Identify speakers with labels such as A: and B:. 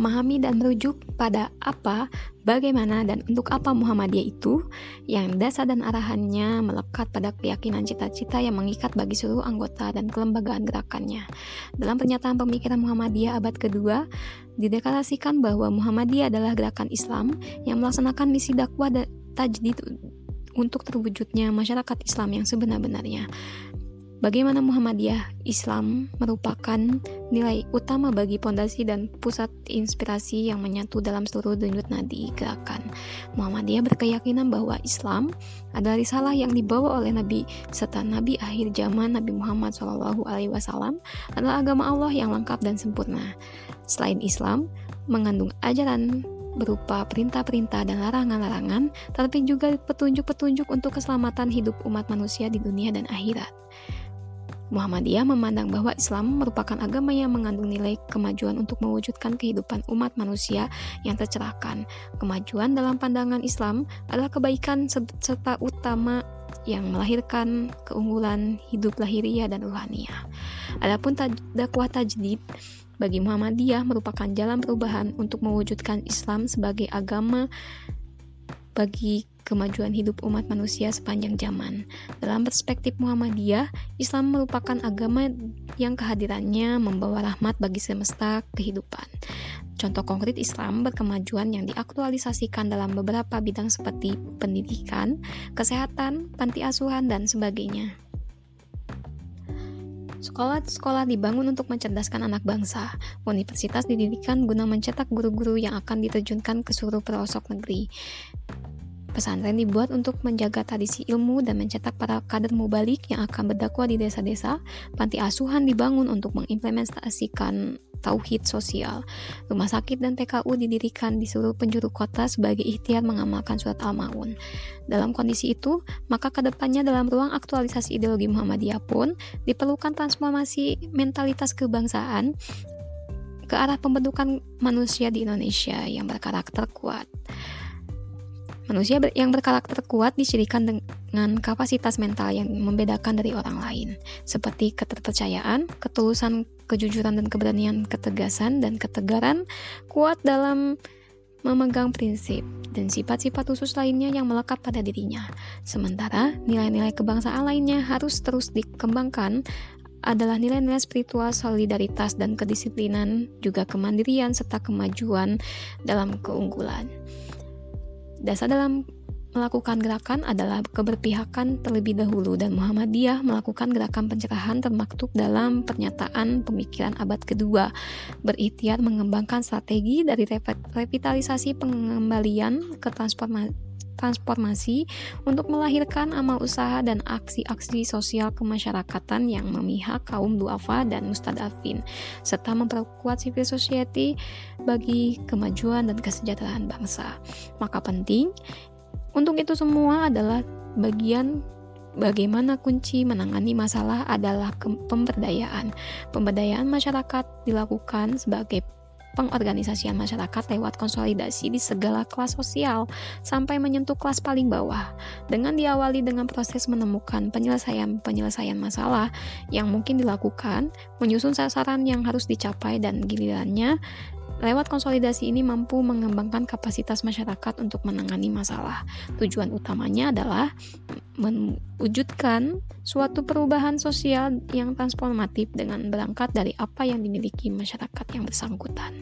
A: memahami dan merujuk pada apa, bagaimana, dan untuk apa Muhammadiyah itu, yang dasar dan arahannya melekat pada keyakinan cita-cita yang mengikat bagi seluruh anggota dan kelembagaan gerakannya. Dalam pernyataan pemikiran Muhammadiyah abad kedua, dideklarasikan bahwa Muhammadiyah adalah gerakan Islam yang melaksanakan misi dakwah dan tajdid untuk terwujudnya masyarakat Islam yang sebenar-benarnya. Bagaimana Muhammadiyah Islam merupakan nilai utama bagi pondasi dan pusat inspirasi yang menyatu dalam seluruh denyut nadi gerakan. Muhammadiyah berkeyakinan bahwa Islam adalah risalah yang dibawa oleh Nabi serta Nabi akhir zaman Nabi Muhammad SAW adalah agama Allah yang lengkap dan sempurna. Selain Islam, mengandung ajaran berupa perintah-perintah dan larangan-larangan, tetapi juga petunjuk-petunjuk untuk keselamatan hidup umat manusia di dunia dan akhirat. Muhammadiyah memandang bahwa Islam merupakan agama yang mengandung nilai kemajuan untuk mewujudkan kehidupan umat manusia yang tercerahkan. Kemajuan dalam pandangan Islam adalah kebaikan serta utama yang melahirkan keunggulan hidup lahiriah dan ruhaniah. Adapun dakwah tajdid bagi Muhammadiyah merupakan jalan perubahan untuk mewujudkan Islam sebagai agama bagi kemajuan hidup umat manusia sepanjang zaman. Dalam perspektif Muhammadiyah, Islam merupakan agama yang kehadirannya membawa rahmat bagi semesta kehidupan. Contoh konkret Islam berkemajuan yang diaktualisasikan dalam beberapa bidang seperti pendidikan, kesehatan, panti asuhan, dan sebagainya. Sekolah-sekolah dibangun untuk mencerdaskan anak bangsa. Universitas didirikan guna mencetak guru-guru yang akan diterjunkan ke seluruh pelosok negeri. Pesantren dibuat untuk menjaga tradisi ilmu dan mencetak para kader mubalik yang akan berdakwah di desa-desa. Panti asuhan dibangun untuk mengimplementasikan tauhid sosial. Rumah sakit dan PKU didirikan di seluruh penjuru kota sebagai ikhtiar mengamalkan surat Al-Maun. Dalam kondisi itu, maka ke depannya dalam ruang aktualisasi ideologi Muhammadiyah pun diperlukan transformasi mentalitas kebangsaan ke arah pembentukan manusia di Indonesia yang berkarakter kuat. Manusia yang berkarakter kuat dicirikan dengan kapasitas mental yang membedakan dari orang lain, seperti keterpercayaan, ketulusan, kejujuran dan keberanian, ketegasan dan ketegaran, kuat dalam memegang prinsip dan sifat-sifat khusus lainnya yang melekat pada dirinya. Sementara nilai-nilai kebangsaan lainnya harus terus dikembangkan adalah nilai-nilai spiritual, solidaritas, dan kedisiplinan, juga kemandirian serta kemajuan dalam keunggulan. Dasar dalam melakukan gerakan adalah keberpihakan terlebih dahulu dan Muhammadiyah melakukan gerakan pencerahan termaktub dalam pernyataan pemikiran abad kedua. Berikhtiar mengembangkan strategi dari revitalisasi pengembalian ke transformasi transformasi untuk melahirkan amal usaha dan aksi-aksi sosial kemasyarakatan yang memihak kaum duafa dan mustadafin, serta memperkuat civil society bagi kemajuan dan kesejahteraan bangsa. Maka penting, untuk itu semua adalah bagian bagaimana kunci menangani masalah adalah pemberdayaan. Pemberdayaan masyarakat dilakukan sebagai pengorganisasian masyarakat lewat konsolidasi di segala kelas sosial sampai menyentuh kelas paling bawah. Dengan diawali dengan proses menemukan penyelesaian-penyelesaian masalah yang mungkin dilakukan, menyusun sasaran yang harus dicapai dan gilirannya Lewat konsolidasi ini mampu mengembangkan kapasitas masyarakat untuk menangani masalah. Tujuan utamanya adalah mewujudkan suatu perubahan sosial yang transformatif dengan berangkat dari apa yang dimiliki masyarakat yang bersangkutan.